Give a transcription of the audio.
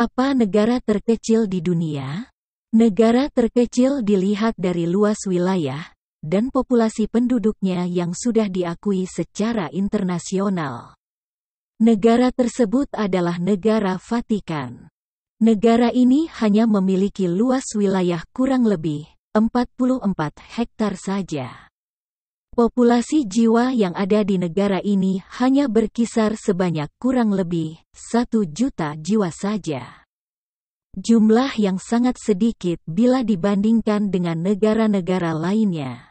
Apa negara terkecil di dunia? Negara terkecil dilihat dari luas wilayah dan populasi penduduknya yang sudah diakui secara internasional. Negara tersebut adalah negara Vatikan. Negara ini hanya memiliki luas wilayah kurang lebih 44 hektar saja. Populasi jiwa yang ada di negara ini hanya berkisar sebanyak kurang lebih satu juta jiwa saja. Jumlah yang sangat sedikit bila dibandingkan dengan negara-negara lainnya.